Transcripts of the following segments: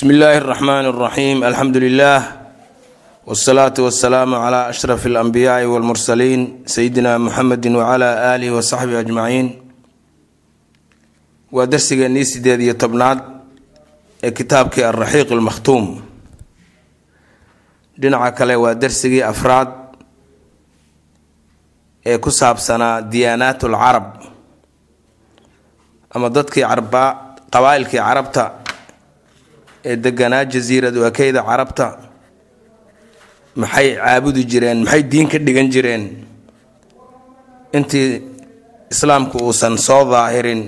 bsmi illaahi اraxmaan اraxiim alxamdu lilah wsalaatu wasalaamu cla ashraf اlanbiyaai wاlmursaliin sayidina muxamedi wcla aalihi wasaxbihi ajmaciin waa darsigeennii sideed iyo tobnaad ee kitaabkii alraxiiq اlmakhtuum dhinaca kale waa darsigii afraad ee ku saabsanaa diyaanaat lcarab ama dadkii qabaa-ilkii carabta ee deganaa jasiirad wakeyda carabta. Maxay caabudi jireen maxay diin ka dhigan jireen? Intii islaamku uusan soo daahirin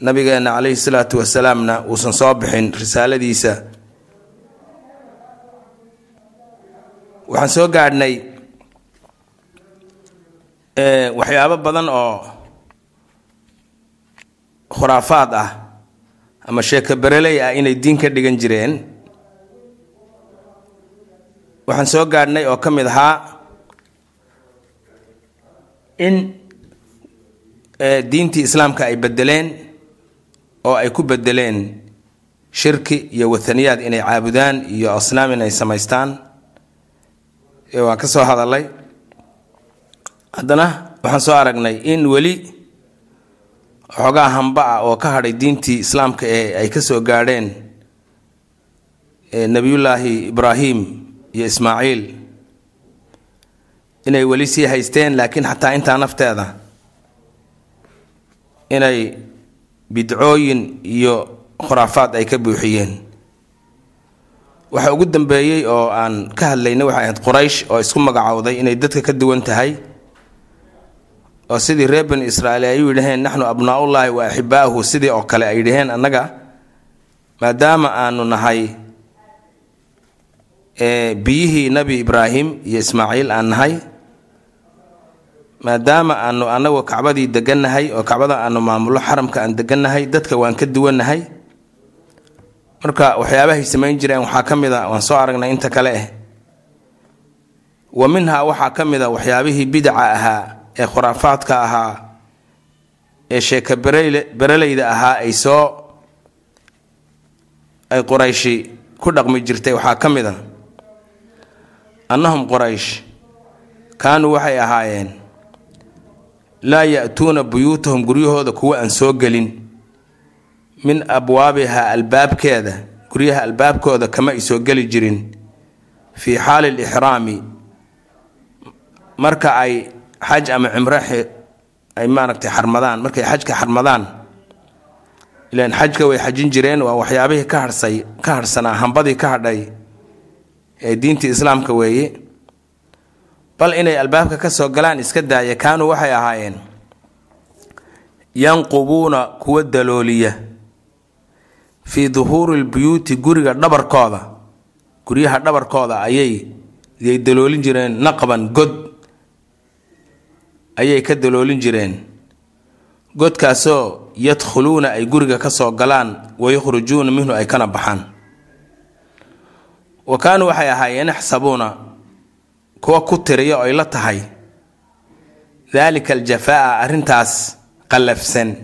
nabigeena caleyhi salaatu wasalaamna uusan soo bixin risaaladiisa. Waxaan soo gaadhnay waxyaabo badan oo khuraafaad ah ama sheeko bereley ah inay diin ka dhigan jireen. Waxaan soo gaadhnay oo ka mid ahaa in diintii islaamka ay bedeleen oo ay ku bedeleen shirki iyo wathaniyaad inay caabudaan iyo asnaam inay samaystaan. Waan ka soo hadalay haddana waxaan soo aragnay in weli xoogaa hamba ah oo ka hadhay diintii islaamka ee ay ka soo gaadheen nebiyullaahi ibraahim iyo ismaaciil inay weli sii haysteen laakiin xataa intaa nafteeda inay bidcooyin iyo khuraafaad ay ka buuxiyeen. Waxa ugu dambeeyey oo aan ka hadlaynay waxay ahayd quraysh oo isku magacowday inay dadka ka duwan tahay oo sidii reer bani israa'iil ay u yidhaheen naxnu abnaaullaahi wa axibaahu sidii oo kale ay yidhaheen annaga maadaama aanu nahay biyihii nebi ibraahim iyo ismaaciil aan nahay maadaama aanu anagu kacbadii degannahay oo kacbada aanu maamullo xaramka aan degannahay dadka waan ka duwannahay marka waxyaabahay samayn jireen waxaa ka mid a waan soo aragnay inta kale ah wa minhaa waxaa ka mid a waxyaabihii bidaca ahaa ee khuraafaadka ahaa ee sheeka bereleyda ahaa ay soo ay qurayshi ku dhaqmi jirtay waxaa ka mid a annahum quraysh kaanuu waxay ahaayeen laa ya-tuuna buyuutahum guryahooda kuwa aan soo gelin min abwaabiha albaabkeeda guryaha albaabkooda kama ay soo geli jirin fii xaali lixraami marka ay xaj ama cimro ay maaragtay xarmadaan. Markay xajka xarmadaan ilaan xajka way xajin jireen waa waxyaabihii ka harsay ka harhsanaa hambadii ka hadhay ee diintii islaamka weeye bal inay albaabka ka soo galaan iska daaya kaanuu waxay ahaayeen yanqubuuna kuwa dalooliya fii duhuuri lbuyuuti guriga dhabarkooda. Guryaha dhabarkooda ayay yay daloolin jireen naqban god ayay ka daloolin jireen. Godkaasoo yadkhuluuna ay guriga ka soo galaan wayakhrujuuna minhu ay kana baxaan. Wa kaanuu waxay ahaayeen yaxsabuuna kuwa ku tiriya oo ay la tahay. Daalika aljafaa'a arrintaas qallafsan.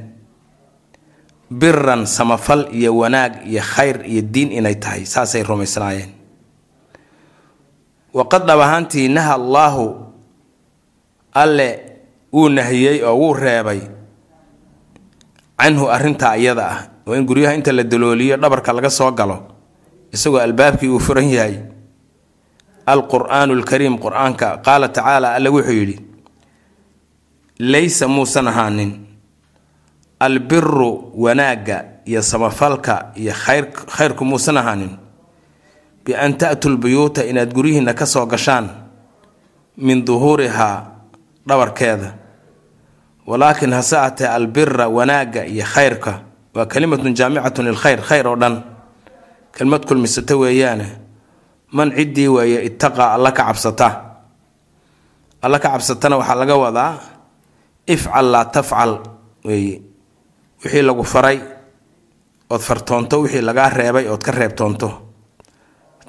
Biran samafal iyo wanaag iyo khayr iyo diin inay tahay saasay rumaysnaayeen. Waqad dhab ahaantii naha allaahu alle wuu nahiyey oo wuu reebay. Canhu arrintaa iyada ah oo in guryaha inta la dalooliyo dhabarka laga soo galo isagoo albaabkii uu furan yahay. Alqur'aanu lkariim qur'aanka qaala tacaala alle wuxuu yidhi laysa muusan ahaanin. Albiru wanaagga iyo samafalka iyo khayr khayrku muusan ahaanin. Bi-an ta'tuu lbuyuuta inaad guryihiinna ka soo gashaan min duhuurihaa dhabarkeeda walaakin hase atee albira wanaagga iyo khayrka. Waa kalimatun jaamicatun lilkhayr khayr oo dhan. Kelmad kulmisato weeyaane man ciddii weeye ittaqaa alla ka cabsata. Alla ka cabsatana waxaa laga wadaa ifcal laa tafcal weeye wixii lagu faray ood fartoonto wixii lagaa reebay ood ka reebtoonto.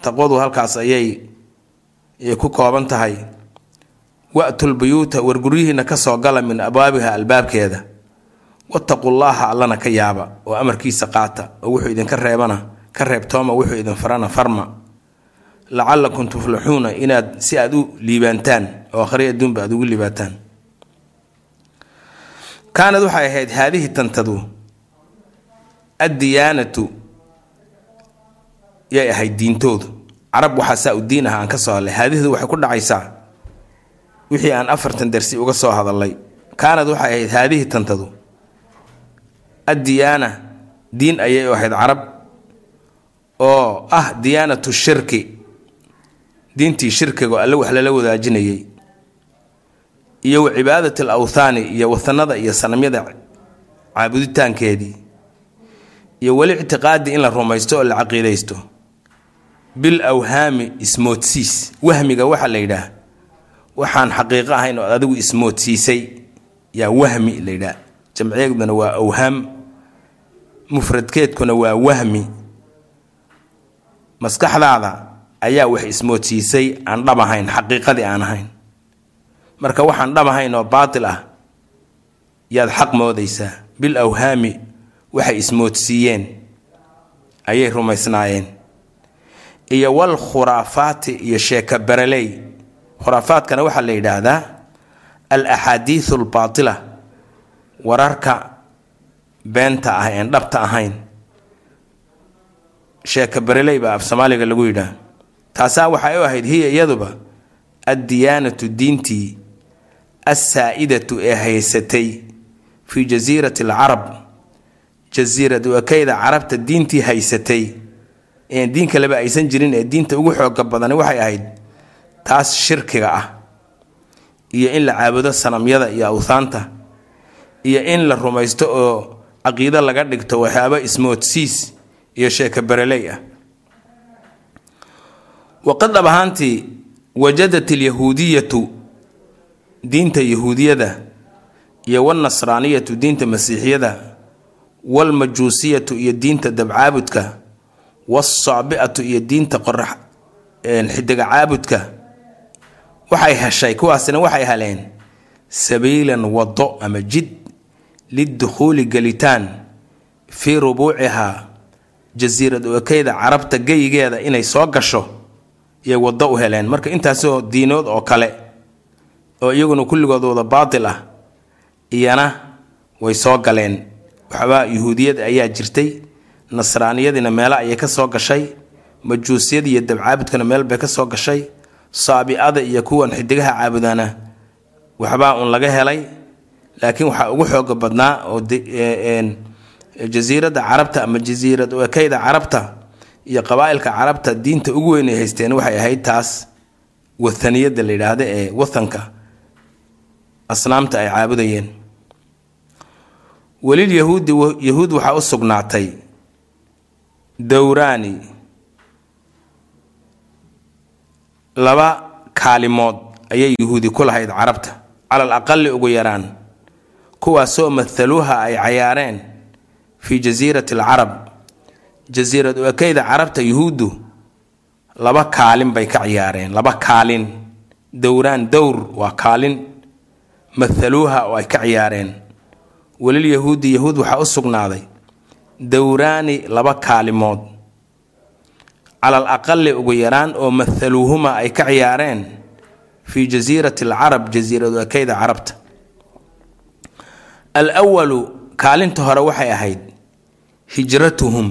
Taqwadu halkaas ayay ayay ku kooban tahay wa-tu lbuyuuta war guryihiina ka soo gala min abwaabiha albaabkeeda. Wattaqu llaaha allana ka yaaba oo amarkiisa qaata oo wuxuu idinka reebana ka reebtooma wuxuu idin farana farma. Lacalakum tuflixuuna inaad si aad u liibaantaan oo akhri adduunba aad ugu liibaataan. Kaanad waxay ahayd haadihi tantadu addiyaanatu yay ahayd diintoodu. Carab waxaa saa u diin ah aan ka soo hadlay. Haadihidu waxay ku dhacaysaa wixii aan afartan darsi uga soo hadalay kaanad waxay ahayd haadihi tantadu. Addiyaana diin ayay ahayd carab oo ah diyaanatu shirki. Diintii shirkiga alle wax lala wadaajinayay. Iyo wa cibaadat al awthaani iyo wahanada iyo sanamyada caabuditaankeedii. Iyo weli ictiqaadi in la rumaysto oo la caqiidaysto. Bil awhaami ismoodsiis wahmiga waxaa la yidhaah waxaan xaqiiqo ahayn oo adigu ismoodsiisay. Yaa wahmi la yidhaah jamciyeeduna waa awhaam mufradkeedkuna waa wahmi. Maskaxdaada ayaa wax ismoodsiisay aan dhab ahayn xaqiiqadii aan ahayn. Marka waxaan dhab ahayn oo baatil ah yaad xaq moodaysaa. Bil awhaami waxay ismoodsiiyeen. Ayay rumaysnaayeen. Iyo wal khuraafaati iyo sheeka baraley khuraafaadkana waxaa la yidhaahdaa al axaadiisu albaatila wararka beenta ah een dhabta ahayn. Sheeka baraley baa af soomaaliga lagu yidhaah taasaa waxay u ahayd hiya iyaduba addiyaanatu diintii assaa'idatu ee haysatay fii jasiirati alcarab. Jasiirad wakayda carabta diintii haysatay een diin kaleba aysan jirin ee diinta ugu xooga badani waxay ahayd taas shirkiga ah iyo in la caabudo sanamyada iyo awthaanta iyo in la rumaysto oo caqiido laga dhigto waxyaaba ismoodsiis iyo sheeka bareley ah. Waqad dhab ahaantii wajadat alyahuudiyatu diinta yahuudiyada iyo walnasraaniyatu diinta masiixiyada walmajuusiyatu iyo diinta dabcaabudka walsaabi'atu iyo diinta qorax xidiga caabudka waxay heshay kuwaasina waxay heleen sabiilan wado ama jid lidukhuuli gelitaan fii rubuucihaa jasiirad okeyda carabta geyigeeda inay soo gasho iyay waddo u heleen. Marka intaasoo diinood oo kale oo iyaguna kulligood wada baatil ah iyana way soo galeen. Waxbaa yuhuudiyad ayaa jirtay nasraaniyadiina meelo ayay ka soo gashay majuusiyada iyo dabcaabudkana meel bay ka soo gashay saabi'ada iyo kuwan xidigaha caabudana waxbaa un laga helay laakiin waxaa ugu xooga badnaa oo jasiiradda carabta ama jasiirad ekeyda carabta iyo qabaa-ilka carabta diinta ugu weyn ay haysteen waxay ahayd taas wathaniyadda la yidhaahda ee wathanka asnaamta ay caabudayeen. Welil yahuudi yahuud waxaa u sugnaatay dowraani laba kaalimood ayay yuhuudi ku lahayd carabta. Calal aqali ugu yaraan kuwaasoo mathaluuha ay cayaareen fii jasiirati alcarab. Jasiirad ekeyda carabta yuhuuddu. Laba kaalin bay ka ciyaareen laba kaalin. Dowraan dowr waa kaalin mathaluuha oo ay ka ciyaareen welil yahuudi yahuud waxaa u sugnaaday. Dowraani laba kaalimood calal aqali ugu yaraan oo mathaluuhuma ay ka ciyaareen fii jasiirati alcarab jasiiradu ekeyda carabta al walu kaalinta hore waxay ahayd hijratuhum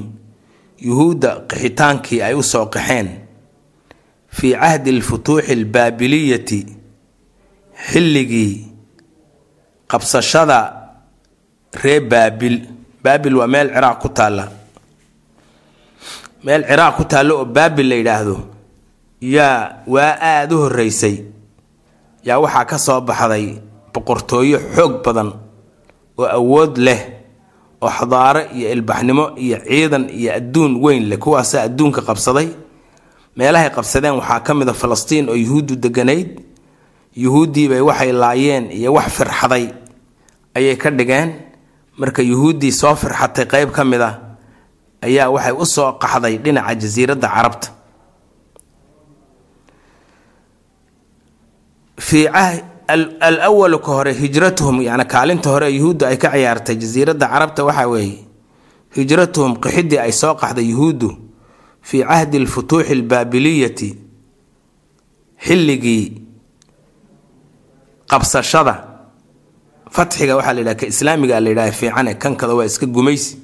yuhuudda qixitaankii ay u soo qaxeen fii cahdi alfutuuxi albaabiliyati xilligii qabsashada ree baabil baabil waa meel ciraaq ku taalla meel ciraaq ku taallo oo baabil la yidhaahdo yaa waa aada u horreysay. Yaa waxaa ka soo baxday boqortooyo xoog badan oo awood leh oo xadaaro iyo ilbaxnimo iyo ciidan iyo adduun weyn leh kuwaasaa adduunka qabsaday. Meelahay qabsadeen waxaa ka mid a falastiin oo yuhuuddu deganayd. Yuhuuddiibay waxay laayeen iyo wax firxaday ayay ka dhigeen. Marka yuhuuddii soo firxatay qeyb ka mid ah ayaa waxay u soo qaxday dhinaca jasiiradda carabta. Fii al ka hore hijratuhum yani kaalinta hore yuhuuddu ay ka ciyaartay jasiiradda carabta waxaa weeye hijratuhum qixidii ay soo qaxday yuhuuddu fii cahdi alfutuuxi albaabiliyati xilligii qabsashada. Fatxiga waxaa la yidhaha ka islaamiga la yidhaha fiicane kankada waa iska gumaysi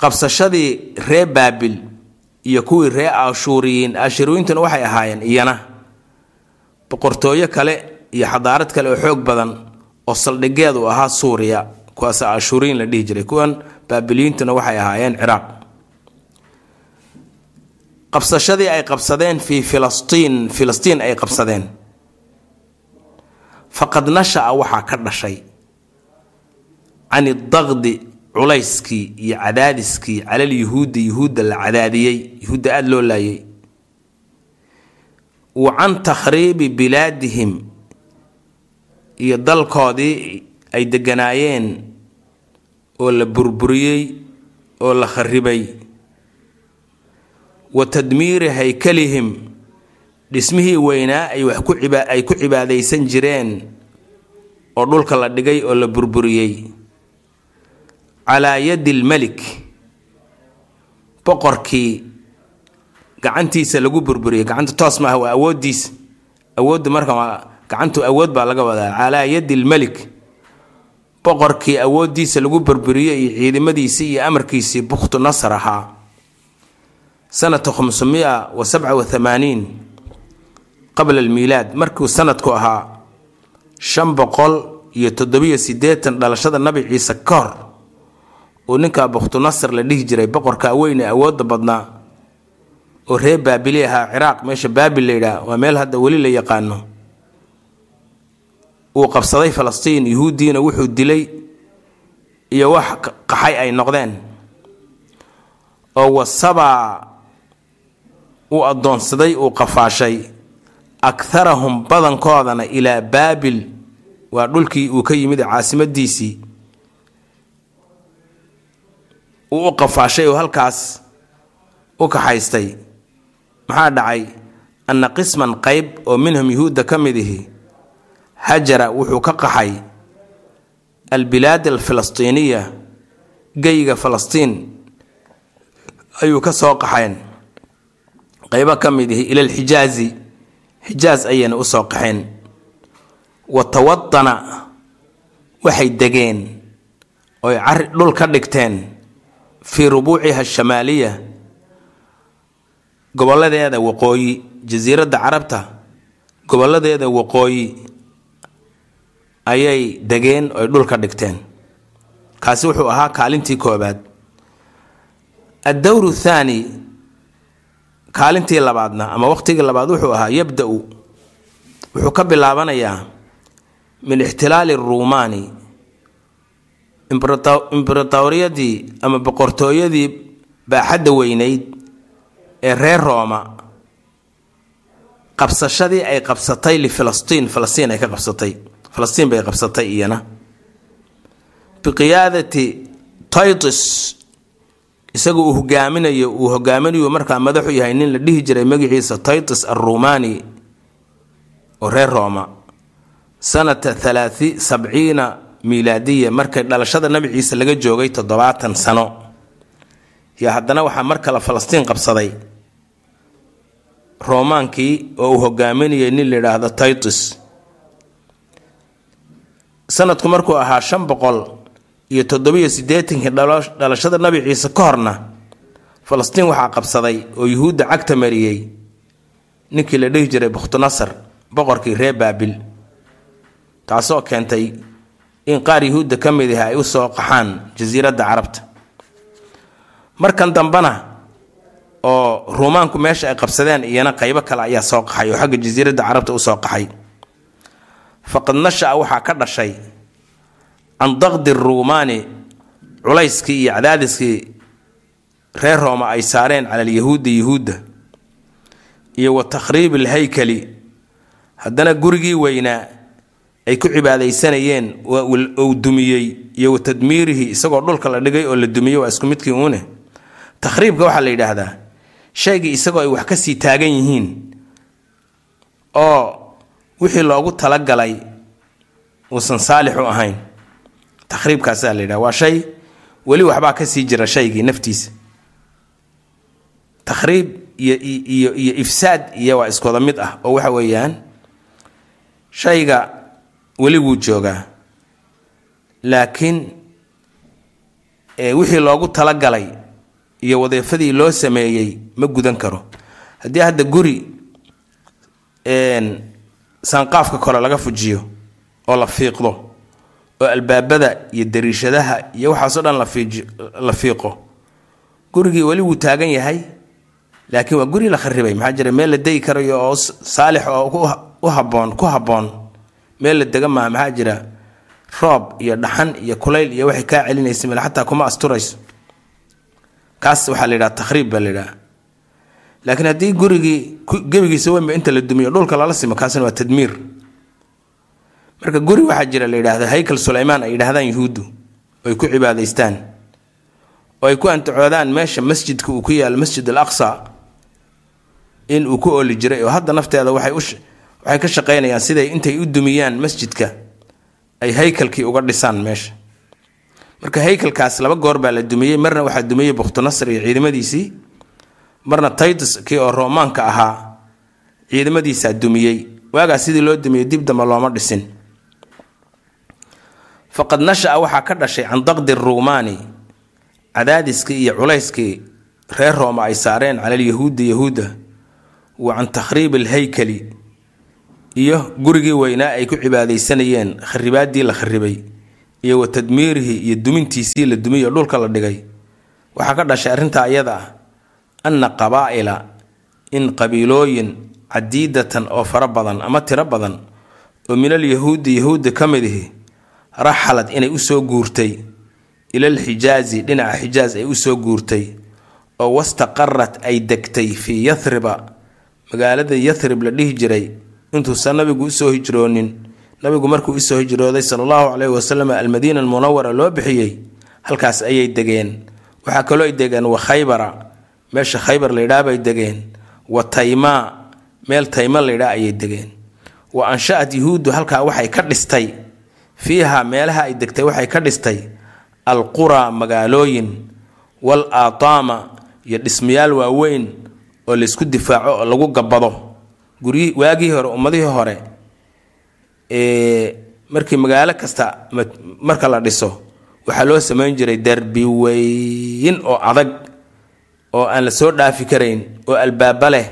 qabsashadii ree baabil iyo kuwii ree ashuuriyiin ashuuriyiintuna waxay ahaayeen iyana. Boqortooyo kale iyo xadaarad kale oo xoog badan oo saldhigeedu ahaa suuriya kuwaas ashuuriyiin la dhihi jiray kuwan baabiliyiintuna waxay ahaayeen ciraaq. Qabsashadii ay qabsadeen fii filastiin filistiin ay qabsadeen. Faqad nasha-a waxaa ka dhashay. Can idaqdi culayskii iyo cadaadiskii calal yuhuudi yuhuudda la cadaadiyey yuhuudda aada loo laayay. Wa can takhriibi bilaadihim iyo dalkoodii ay deganaayeen oo la burburiyey oo la kharibay wa tadmiiri haykalihim dhismihii weynaa ay wax ku ay ku cibaadaysan jireen oo dhulka la dhigay oo la burburiyey calaa yadi lmelik. Boqorkii gacantiisa lagu burburiyey gacanta toos maaha waa awooddiisa awoodda marka gacantu awood baa laga wadaa calaa yadi lmelik. Boqorkii awooddiisa lagu burburiyey iyo ciidamadiisii iyo amarkiisii bukhtu nasr ahaa sanata khamsumia wa sabca wa qabla almiilaad markuu sanadku ahaa shan boqol iyo toddobiyo siddeetan dhalashada nabi ciise ka hor uu ninkaa bukhtunasar la dhihi jiray boqorka weyne awoodda badnaa oo reer baabili ahaa ciraaq. Meesha baabil la yidhaah waa meel hadda weli la yaqaano. Uu qabsaday falastiin yuhuuddiina wuxuu dilay iyo wax qaxay ay noqdeen. Oo wasabaa uu addoonsaday uu qafaashay akharahum badankoodana ilaa baabil. Waa dhulkii uu ka yimid caasimadiisii uu u qafaashay oo halkaas u kaxaystay maxaa dhacay? Anna qisman qayb oo minhum yuhuudda ka mid ihi hajara wuxuu ka qaxay albilaad alfalastiiniya geyiga falastiin ayuu ka soo qaxeen. Qaybo ka mid ihi ila alxijaazi xijaas ayayna u soo qaxeen. Wa tawadana waxay degeen oy cari dhul ka dhigteen fii rubuuciha ashamaaliya gobolladeeda waqooyi jasiiradda carabta gobolladeeda waqooyi ayay degeen oy dhul ka dhigteen. Kaasi wuxuu ahaa kaalintii koobaad addowru thaani kaalintii labaadna ama waqtigii labaad wuxuu ahaa yabda-u. Wuxuu ka bilaabanayaa min ixtilaali ruumaani imberatoriyadii ama boqortooyadii baaxadda weyneyd ee reer rooma. Qabsashadii ay qabsatay lifilastiin falastiin ay ka qabsatay. Falastiin bay qabsatay iyana. Biqiyaadati titus isagu uu hogaaminayo uu hogaaminayo markaa madaxu yahay nin la dhihi jiray magaciisa titus arrumaani oo reer rooma. Sanata halaai sabciina miilaadiya markay dhalashada nabi ciise laga joogay toddobaatan sano. Yo haddana waxaa mar kale falastiin qabsaday. Roomaankii oo uu hogaaminayay nin la yidhaahdo titus. Sanadku markuu ahaa shan boqol iyo toddobiyo siddeetankii dhalashada nabi ciise ka horna falastiin waxaa qabsaday oo yuhuudda cagta mariyey ninkii la dhihi jiray bukhtunasar boqorkii reer baabil. Taasoo keentay in qaar yuhuudda ka mid ah ay u soo qaxaan jasiiradda carabta. Markan dambena oo ruumaanku meesha ay qabsadeen iyana qaybo kale ayaa soo qaxay oo xagga jasiiradda carabta u soo qaxay. Faqad nasha-a waxaa ka dhashay can daqdi ruumaani culayskii iyo cadaadiskii reer rooma ay saareen cala alyahuudi yuhuudda iyo wa takhriibi alhaykali haddana gurigii weynaa ay ku cibaadaysanayeen uu dumiyey iyo wa tadmiirihi isagoo dhulka la dhigay oo la dumiyey waa isku midkii uune. Takhriibka waxaa la yidhaahdaa shaygii isagoo ay wax ka sii taagan yihiin oo wixii loogu talagalay uusan saalix u ahayn takhriibkaasaa la yidhaha waa shay weli waxbaa ka sii jira shaygii naftiisa. Takhriib iyo iyo iyo ifsaad iyo waa iskooda mid ah oo waxa weeyaan shayga weli wuu joogaa. Laakiin wixii loogu talagalay iyo wadeefadii loo sameeyey ma gudan karo. Haddii hadda guri saanqaafka kore laga fujiyo oo la fiiqdo oo albaabada iyo dariishadaha iyo waxaasoo dhan la fiiqo gurigii weli wuu taagan yahay. Laakiin waa guri la kharibay maxaa jira meel la degi karayo oo saalix oo u haboon ku habboon meel la dega maaha maxaa jira? Roob iyo dhaxan iyo kulayl iyo waxay kaa celinaysa meel xataa kuma asturayso. Kaas waxaa la yidhaha takhriib baa la yidhaha. Laakiin haddii gurigii gebigiisa weynba inta la dumiyo dhulka lala simo kaasna waa tadmiir. Marka guri waxaa jira la yidhaahdo haykal sulaymaan ay yidhahdaan yuhuuddu oy ku cibaadaystaan. Oo ay ku antacoodaan meesha masjidka uu ku yaalo masjid al aqsa in uu ku ooli jiray oo hadda nafteeda waxay waxay ka shaqaynayaan siday intay u dumiyaan masjidka ay haykalkii uga dhisaan meesha. Marka haykalkaas laba goor baa la dumiyey marna waxaa dumiyey bukhtunasr iyo ciidamadiisii. Marna titus kii oo roomaanka ahaa ciidamadiisaa dumiyey. Waagaas sidii loo dumiyey dib damba looma dhisin. Faqad nasha-a waxaa ka dhashay can daqdi ruumaani. Cadaadiskii iyo culayskii reer rooma ay saareen cala alyahuudi yahuudda wa can takhriibi alhaykali iyo gurigii weynaa ay ku cibaadaysanayeen kharibaadii la kharibay iyo wa tadmiirihi iyo dumintiisii la dumiy oo dhulka la dhigay. Waxaa ka dhashay arrintaa iyada ah anna qabaa'ila in qabiilooyin cadiidatan oo fara badan ama tiro badan oo minal yahuudi yahuudda ka mid ihi raxalad inay u soo guurtay ilal xijaazi dhinaca xijaaz ay u soo guurtay oo wastaqarat ay degtay fii yathriba magaalada yathrib la dhihi jiray intuusan nabigu u soo hijroonin. Nabigu markuu u soo hijrooday sala allahu caleyhi wasalam almadiina almunawara loo bixiyey halkaas ayay degeen. Waxaa kaloo ay degeen wa khaybara. Meesha khaybar laydhaa bay degeen. Wa taymaa meel tayma laydhaa ayay degeen. Wa ansha-at halkaa waxay ka dhistay. Fiiha meelaha ay degtay waxay ka dhistay alquraa magaalooyin wal aataama iyo dhismayaal waaweyn oo laysku difaaco oo lagu gabbado guryi waagii hore ummadihii hore markii magaalo kasta marka la dhiso waxaa loo samayn jiray derbi weyn oo adag oo aan la soo dhaafi karayn oo albaaba leh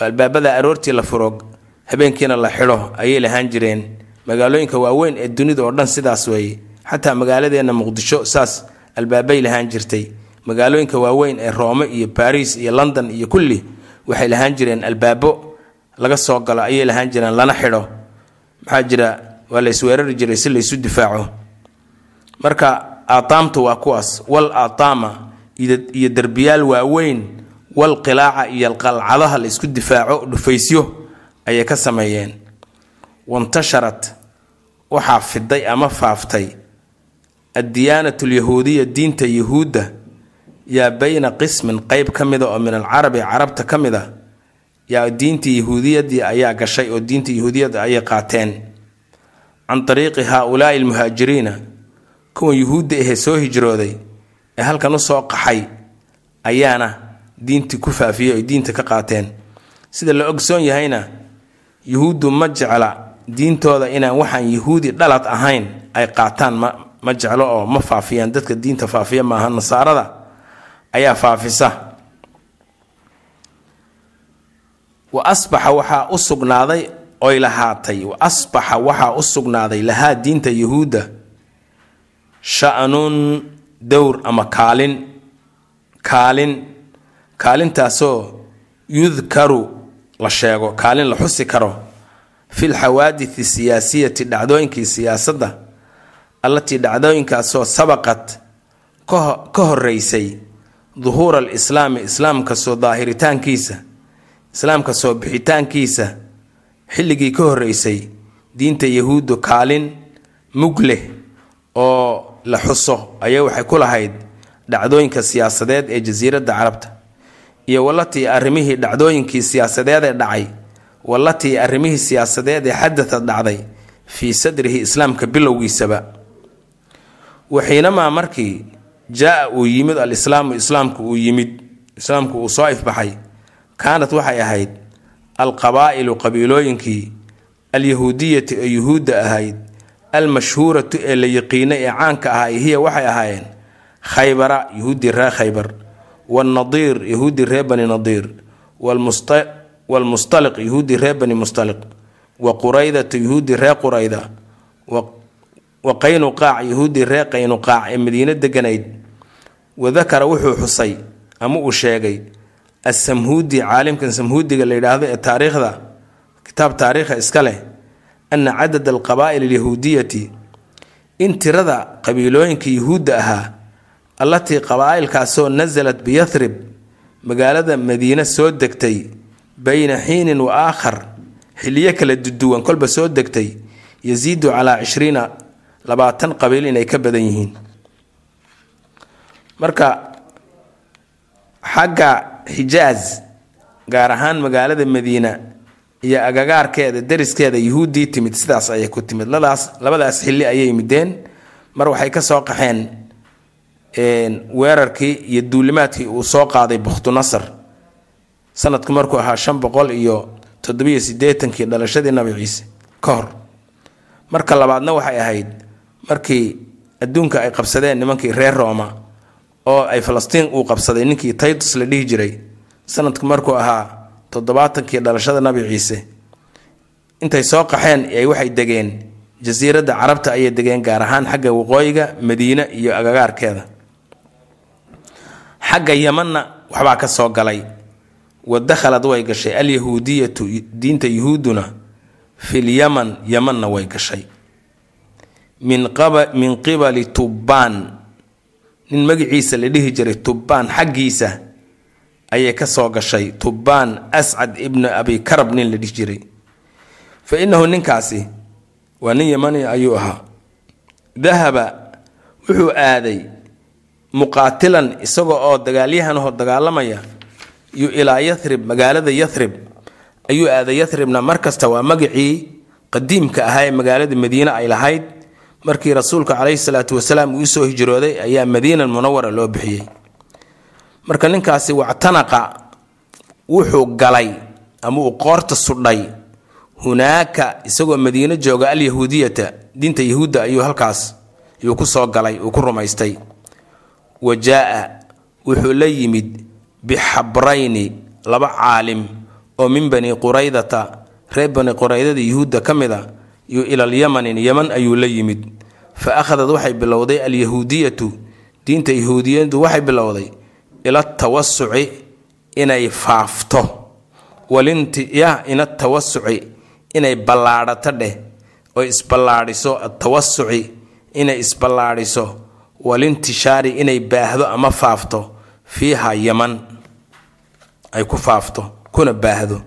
oo albaabada aroortii la furo habeenkiina la xidho ayay lahaan jireen. Magaalooyinka waaweyn ee dunida oo dhan sidaas weeye xataa magaaladeenna muqdisho saas albaabay lahaan jirtay. Magaalooyinka waaweyn ee roome iyo baris iyo london iyo kulli waxay lahaan jireen albaabo laga soo galo ayay lahaan jireen lana xidho. Maxaa jira? Waa la isweerari jiray si laysu difaaco. Marka aataamtu waa kuwaas. Wal aataama iyo derbiyaal waaweyn wal qilaaca iyo qalcadaha la isku difaaco dhufaysyo ayay ka sameeyeen. Wantasharat waxaa fiday ama faaftay. Addiyaanatu alyahuudiya diinta yahuudda yaa bayna qismin qeyb ka mida oo min alcarabi carabta ka mid a yaa diintii yahuudiyadii ayaa gashay oo diinta yahuudiyadda ayay qaateen. Can ariiqi haa-ulaai almuhaajiriina kuwan yuhuudda ahee soo hijrooday ee halkan u soo qaxay ayaana diintii ku faafiyey oy diinta ka qaateen. Sida la ogsoon yahayna yuhuuddu ma jecla diintooda inaan waxaan yahuudi dhalad ahayn ay qaataan ma ma jeclo oo ma faafiyaan dadka diinta faafiya maaha nasaarada ayaa faafisa wa asbaxa waxaa u sugnaaday oy lahaatay. Wa asbaxa waxaa u sugnaaday lahaa diinta yahuudda sha-nun dowr ama kaalin kaalin kaalintaasoo yudkaru la sheego kaalin la xusi karo fi lxawaaditi siyaasiyati dhacdooyinkii siyaasadda allatii dhacdooyinkaasoo sabaqat ka horeysay duhuura alislaami islaamka soo daahiritaankiisa islaamka soo bixitaankiisa xilligii ka horeysay diinta yahuuddu kaalin mug leh oo la xuso ayaa waxay ku lahayd dhacdooyinka siyaasadeed ee jasiiradda carabta. Iyo walatii arrimihii dhacdooyinkii siyaasadeed ee dhacay walatii arrimihii siyaasadeed ee xadata dhacday fii sadrihi islaamka bilowgiisaba. Waxiinamaa markii jaa uu yimid alislaamu islaamku uu yimid islaamku uu soo ifbaxay kaanat waxay ahayd alqabaa'ilu qabiilooyinkii alyahuudiyati ee yuhuudda ahayd almashhuuratu ee la yiqiinay ee caanka ahaa hiya waxay ahaayeen khaybara yahuuddii reer khaybar waalnadiir yahuuddii reer bani nadiir waalmustaliq yahuuddii reer bani mustaliq wa quraydatu yahuuddii reer qurayda wa qaynuqaac yahuuddii reer qaynuqaac ee madiino deganayd wadakara wuxuu xusay ama uu sheegay assamhuudi caalimkan samhuudiga la yidhaahdo ee taariikhda kitaab taariikha iska leh ana cadad alqabaa'il alyahuudiyati in tirada qabiilooyinka yuhuudda ahaa allatii qabaa'ilkaasoo nasalat biyathrib magaalada madiine soo degtay bayna xiinin wa aakhar xiliyo kala duduwan kolba soo degtay yasiidu calaa cishriina labaatan qabiil inay ka badan yihiin marka xagga xijaaz gaar ahaan magaalada madiina iyo agagaarkeeda deriskeeda yuhuuddii timid sidaas ayay ku timid. Ladaas labadaas xilli ayay mideen mar waxay ka soo qaxeen weerarkii iyo duulimaadkii uu soo qaaday bukhtunasar sanadku markuu ahaa shan boqol iyo toddobiyo siddeetankii dhalashadii nabi ciise ka hor. Marka labaadna waxay ahayd markii adduunka ay qabsadeen nimankii reer rooma oo ay falastiin uu qabsaday ninkii taytus la dhihi jiray sanadku markuu ahaa toddobaatankii dhalashada nabi ciise. Intay soo qaxeen ay waxay degeen jasiiradda carabta ayay degeen gaar ahaan xagga waqooyiga madiine iyo agagaarkeeda. Xagga yamanna waxbaa ka soo galay. Wa dakhalad way gashay. Alyahuudiyatu diinta yuhuudduna fil yaman yamanna way gashay. Min min qibali tubbaan nin magaciisa la dhihi jiray tubbaan xaggiisa ayay ka soo gashay tubbaan ascad ibnu abi karab nin la dhihi jiray. Fa innahu ninkaasi waa nin yamani ayuu ahaa. Dahaba wuxuu aaday muqaatilan isaga oo dagaalyahanahoo dagaalamaya yu ilaa yathrib magaalada yathrib ayuu aaday yathribna mar kasta waa magacii qadiimka ahaa ee magaalada madiine ay lahayd markii rasuulka caleyhi salaatu wasalaam uu u soo hijrooday ayaa madiina munawara loo bixiyey. Marka ninkaasi wactanaqa wuxuu galay ama uu qoorta sudhay hunaaka isagoo madiino jooga alyahuudiyata diinta yahuudda ayuu halkaas yuu ku soo galay uu ku rumaystay. Wa jaa-a wuxuu la yimid bixabrayni laba caalim oo min bani quraydata reer bani quraydada yuhuudda ka mid a yu ilal yamanin yaman ayuu la yimid. Fa akhadad waxay bilowday alyahuudiyatu diinta yahuudiyadu waxay bilowday ila tawasuci inay faafto. Walintiya inay ballaadhato dheh oo isballaadhiso atawasuci inay isballaadhiso. Walintishaari inay baahdo ama faafto fiiha yaman ay ku faafto kuna baahdo.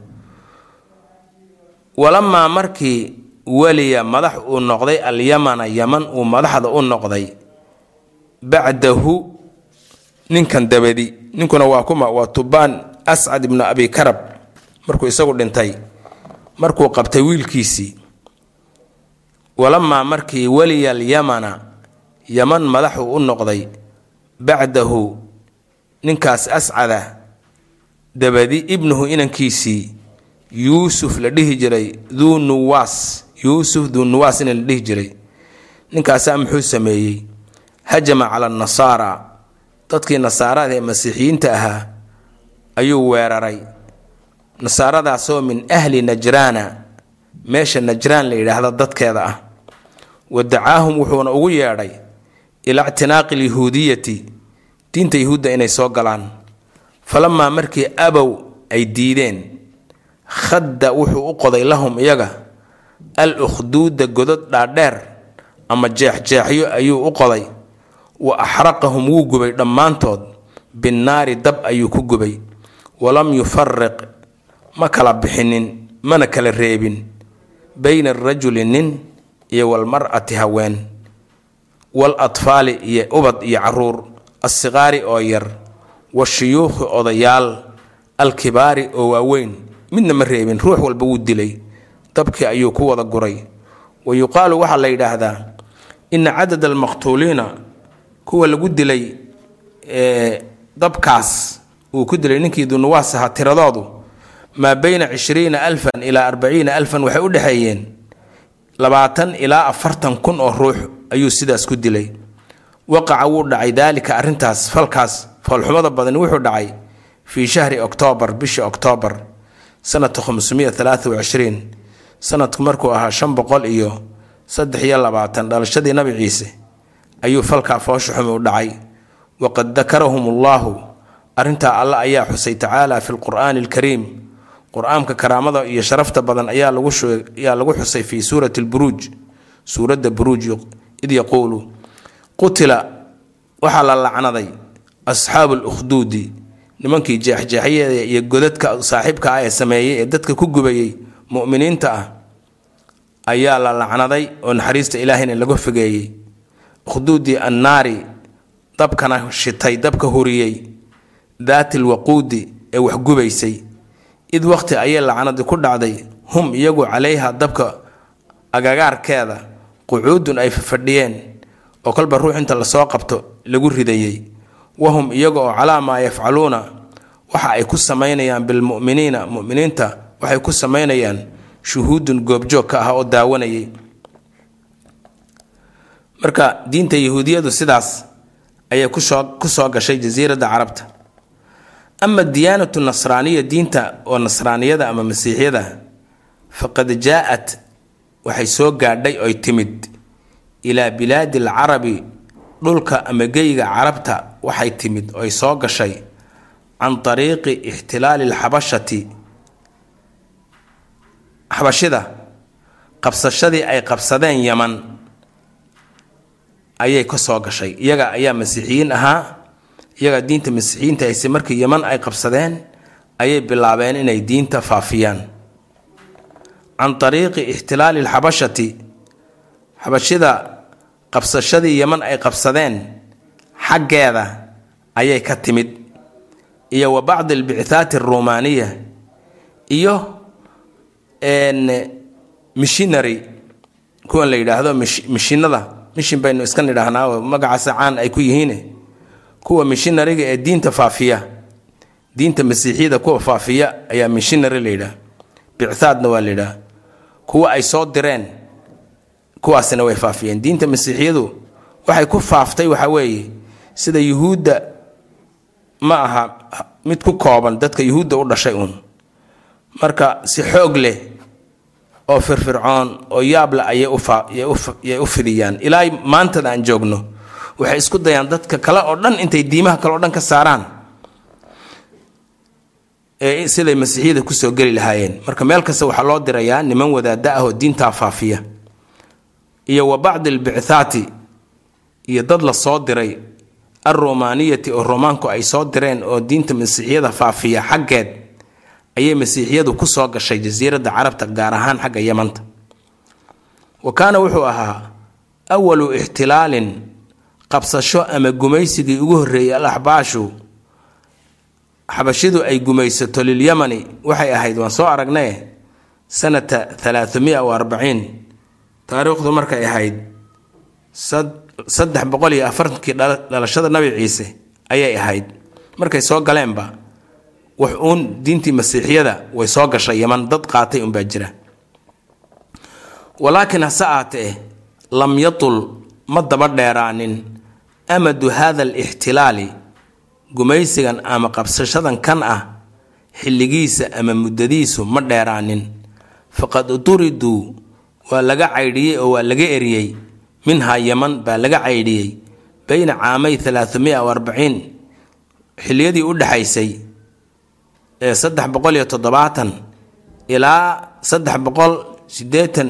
Walamaa markii weliya madax uu noqday alyamana yaman uu madaxda u noqday. Bacdahu ninkan dabadi ninkuna waa kuma waa tubaan ascad ibnu abi karab. Markuu isagu dhintay markuu qabtay wiilkiisii. Walamaa markii weliya alyamana yaman madaxuu u noqday bacdahu ninkaas ascada dabadi ibnuhu inankiisii yuusuf la dhihi jiray duu nuwaas yuusuf duu nuwaas ina la dhihi jiray. Ninkaasaa muxuu sameeyey? Hajama cala nasaara. Dadkii nasaarada ee masiixiyiinta ahaa ayuu weeraray. Nasaaradaasoo min ahli najraana meesha najraan la yidhaahdo dadkeeda ah. Wa dacaahum wuxuuna ugu yeedhay ilaa ictinaaqi alyahuudiyati diinta yahuudda inay soo galaan. Falamaa markii abow ay diideen khadda wuxuu u qoday lahum iyaga al ukhduuda godod dhaadheer ama jeexjeexyo ayuu u qoday. Wa axraqahum wuu gubay dhammaantood. Binnaari dab ayuu ku gubay. Walam yufariq ma kala bixinin mana kala reebin. Bayna arajuli nin iyo walmar'ati haween. Wal atfaali iyo ubad iyo carruur. Assiqaari oo yar. Washuyuukhi odayaal. Alkibaari oo waaweyn. Midna ma reebin ruux walba wuu dilay dabkii ayuu ku wada guray. Wa yuqaalu waxaa la yidhaahdaa ina cadad almaqtuuliina kuwa lagu dilay dabkaas uu ku dilay ninkii dunuwaas ahaa tiradoodu maa beyna cishriina alfan ilaa arbaciina alfan waxay u dhexeeyeen labaatan ilaa afartan kun oo ruux ayuu sidaas ku dilay. Waqaca wuu dhacay daalika arrintaas falkaas foolxumada badani wuxuu dhacay fii shahri oktoobar bisha oktoobar sanata khamsumiya talaata wacishriin sanadku markuu ahaa shan boqol iyo saddex iyo labaatan dhalashadii nabi ciise ayuu falkaa foosha xumi u dhacay. Waqad dakarahum allaahu arrintaa alle ayaa xusay tacaala fi lqur'aani alkariim qur'aanka karaamada iyo sharafta badan ayaa lagu xusay fii suurati lburuuj suuradda buruuj id yaquulu qutila waxaa la lacnaday asxaabu lukhduudi nimankii jeexjeexyada iyo godadka saaxiibka ah ee sameeyey ee dadka ku gubayey mu'miniinta ah ayaa la lacnaday oo naxariista ilaahayna laga fogeeyey ukhduudi annaari dabkana shitay dabka huriyey. Daati lwaquudi ee waxgubaysay id waqti ayay lacnadi ku dhacday. Hum iyagu calayha dabka agagaarkeeda qucuudun ay fadhiyeen oo kolba ruux inta la soo qabto lagu ridayey. Wahum iyaga oo calaa maa yafcaluuna waxa ay ku samaynayaan bilmu'miniina mu'miniinta waxay ku samaynayaan shuhuudun goobjoog ka ah oo daawanayay. Marka diinta yahuudiyadu sidaas ayay ku soo gashay jasiiradda carabta. Ama diyaanatu nasraaniya diinta oo nasraaniyada ama masiixyada faqad jaa-at waxay soo gaadhay oy timid. Ilaa bilaadi alcarabi dhulka ama geyga carabta waxay timid oy soo gashay. Can ariiqi ixtilaali alxabashati xabashida qabsashadii ay qabsadeen yaman ayay ka soo gashay. Iyaga ayaa masiixiyiin ahaa iyagaa diinta masiixiyiinta hayse markii yaman ay qabsadeen ayay bilaabeen inay diinta faafiyaan. Can ariiqi ixtilaali alxabashati xabashida qabsashadii yaman ay qabsadeen xaggeeda ayay ka timid. Iyo wa bacdi albicthaati aruumaaniya iyo mishinary kuwan la yidhaahdo mishinada mishin baynu iska nidhaahnaa magacaasa caan ay ku yihiin kuwa mishinariga ee diinta faafiya diinta masiixiyada kuwa faafiya ayaa mishinary la yidhaah. Bicthaadna waa la yidhaah. Kuwa ay soo direen kuwaasina way faafiyeen. Diinta masiixiyadu waxay ku faaftay waxa weeye sida yuhuudda ma aha mid ku kooban dadka yuhuudda u dhashay uun marka si xoog leh oo firfircoon oo yaable ayay u fidiyaan. Ilaa maantada aan joogno. Waxay isku dayaan dadka kale oo dhan intay diimaha kale o dhan ka saaraan. Ee siday masiixiyada ku soo geli lahaayeen. Marka meel kasta waxaa loo dirayaa niman wadaada ah oo diintaa faafiya. Iyo wa bacdi albicthaati iyo dad la soo diray. Alrumaaniyati oo romaanku ay soo direen oo diinta masiixiyada faafiya xaggeed ayay masiixiyadu ku soo gashay jasiiradda carabta gaar ahaan xagga yamanta wa kaana wuxuu ahaa awalu ixtilaalin qabsasho ama gumaysigii ugu horreeyey al axbaashu xabashidu ay gumaysato lilyamani waxay ahayd waan soo aragnee sanata thalaathamia wa arbaciin. Taariikhdu markay ahayd saddex boqol iyo afartankii dhalashada nabi ciise ayay ahayd. Markay soo galeenba wax diintii masiixiyada way soo gashay yaman dad qaatay unbaa jira. Walaakiin hase aatee lam yatul ma daba dheeraanin amadu hada alixtilaali gumaysigan ama qabsashadan kan ah xilligiisa ama muddadiisu ma dheeraanin. Faqad duriduu waa laga caydhiyey oo waa laga eriyey. Minhaa yaman baa laga caydhiyey. Beyna caamay thalaathamia o arbaciin xilliyadii u dhexaysay saddex boqol iyo toddobaatan ilaa saddex boqol sideetan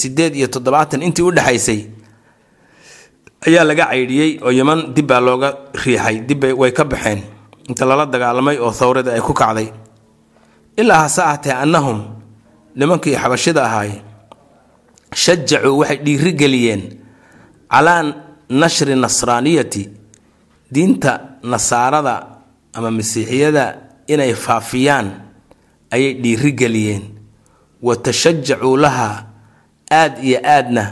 sideed iyo toddobaatan intii u dhexaysay ayaa laga caydhiyey oo yaman dib baa looga riixay dibbay way ka baxeen. Inta lala dagaalamay oo thawrada ay ku kacday. Ilaa hase ahatee annahum nimankii xabashida ahaay shajacuu waxay dhiirigeliyeen calaa nashri nasraaniyati diinta nasaarada ama masiixiyada inay faafiyaan ayay dhiirigeliyeen. Wa tashajacuu laha aad iyo aadna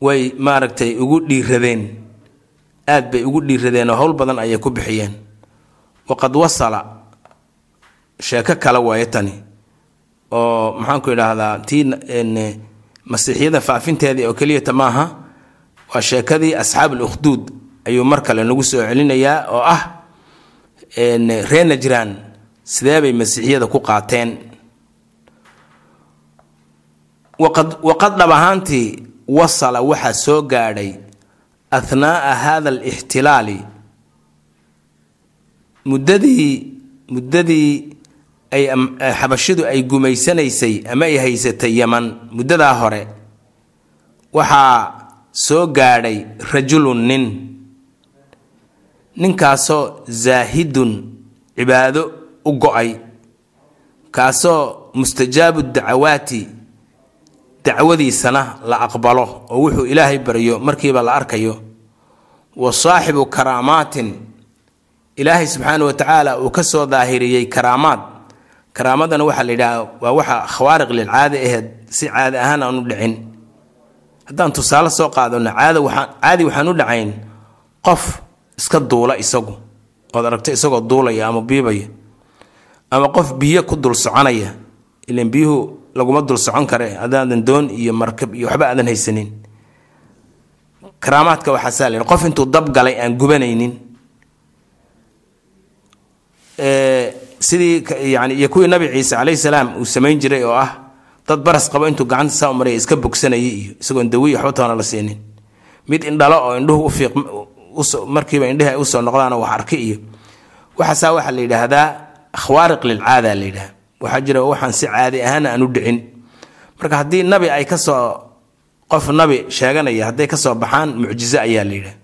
way maaragtay ugu dhiiradeen. Aad bay ugu dhiiradeen oo howl badan ayay ku bixiyeen. Waqad wasala sheeko kale waaye tani oo maxaanku idhaahdaa tii masiixiyada faafinteedii oo keliyata maaha waa sheekadii asxaab al-ukhduud ayuu mar kale nagu soo celinayaa oo ah reer najraan sidee bay masiixiyada ku qaateen? Waqad dhab ahaantii wasala waxaa soo gaadhay ahnaa'a hada alixtilaali. Muddadii muddadii ay xabashidu ay gumaysanaysay ama ay haysatay yaman muddadaa hore waxaa soo gaadhay rajulun nin ninkaasoo zaahidun cibaado u go'ay kaasoo mustajaabu dacawaati dacwadiisana la aqbalo oo wuxuu ilaahay baryo markiiba la arkayo. Wa saaxibu karaamaatin ilaahay subxaana wa tacaala uu ka soo daahiriyey karaamaad. Karaamadana waxaa la yidhaha waa waxa khawaariq lilcaada aheed si caadi ahaan aan u dhicin. Haddaan tusaale soo qaadano caada waxaan caadi waxaan u dhacayn qof iska duula isagu. Ood aragto isagoo duulaya ama biibaya. Ama qof biyo ku dul soconaya. Ilan biyuhu laguma dul socon kare. Haddaadan doon iyo markab iyo waxba aadan haysanin. Karaamaadka waxaasaa la qof intuu dab galay aan gubanaynin. Sidii yani iyo kuwii nabi ciise calayhi salaam uu samayn jiray oo ah dad baras qabo intuu gacanta saa maraya iska bogsanayay iyo isagoon dawiy waxba toona la siinin. Mid indhalo oo indhuhu u fiiq markiiba indhihi ay u soo noqdaanoo wax arki iyo waxaasaa waxaa la yidhaahdaa khawaariq lilcaada la yidhaha waxaa jira waxaan si caadi ahaana aan u dhicin. Marka haddii nabi ay ka soo qof nabi sheeganaya hadday ka soo baxaan mucjizo ayaa la yidhaha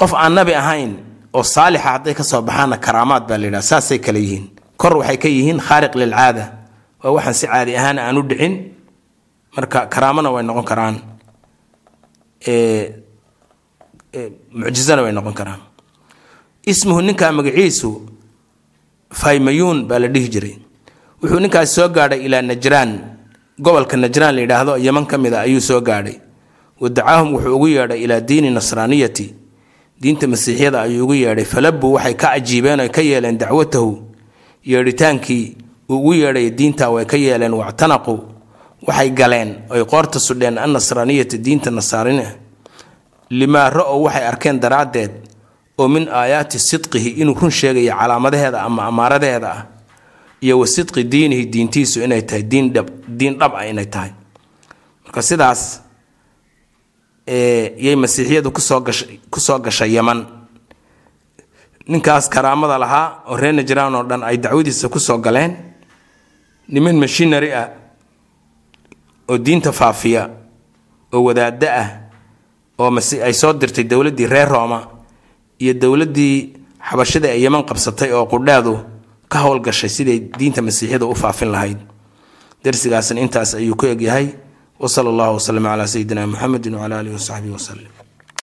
qof aan nabi ahayn oo saalixa hadday ka soo baxaanna karaamaad baa la yidhaha saasay kale yihiin. Kor waxay ka yihiin khaariq lilcaada waa waxaan si caadi ahaana aan u dhicin. Marka karaamona way noqon karaan mucjizana way noqon karaan. Ismuhu ninkaa magaciisu faymayuun baa la dhihi jiray. Wuxuu ninkaas soo gaadhay ilaa najraan. Gobolka najraan la yidhaahdo yaman ka mid a ayuu soo gaadhay. Wadacaahum wuxuu ugu yeedhay ilaa diini nasraaniyati. Diinta masiixiyada ayuu ugu yeedhay. Falabuu waxay ka cajiibeen oy ka yeeleen dacwatahu. Yeedhitaankii uu ugu yeedhay diinta way ka yeeleen. Wactanaqu waxay galeen oy qoorta sudheen annasraaniyata diinta nasaarina limaa ra'ow waxay arkeen daraaddeed oo min aayaati sidqihi inuu run sheegayo calaamadaheeda ama amaaradeeda ah iyo wa sidqi diinihi diintiisu inay tahay diin dhab ah inay tahay. Marka sidaas yay masiixiyadu ku soo gashay yaman ninkaas karaamada lahaa oo reer najraan oo dhan ay dacwadiisa ku soo galeen niman mashinari ah oo diinta faafiya oo wadaaddo ah oo ay soo dirtay dowladdii reer rooma iyo dowladdii xabashada ee yeman qabsatay oo qudhaadu ka howlgashay siday diinta masiixiyada u faafin lahayd. Darsigaasna intaas ayuu ku egyahay. Wasala allahu waslama calaa sayidina muxamedin wcala alihi wasaxbihi waslem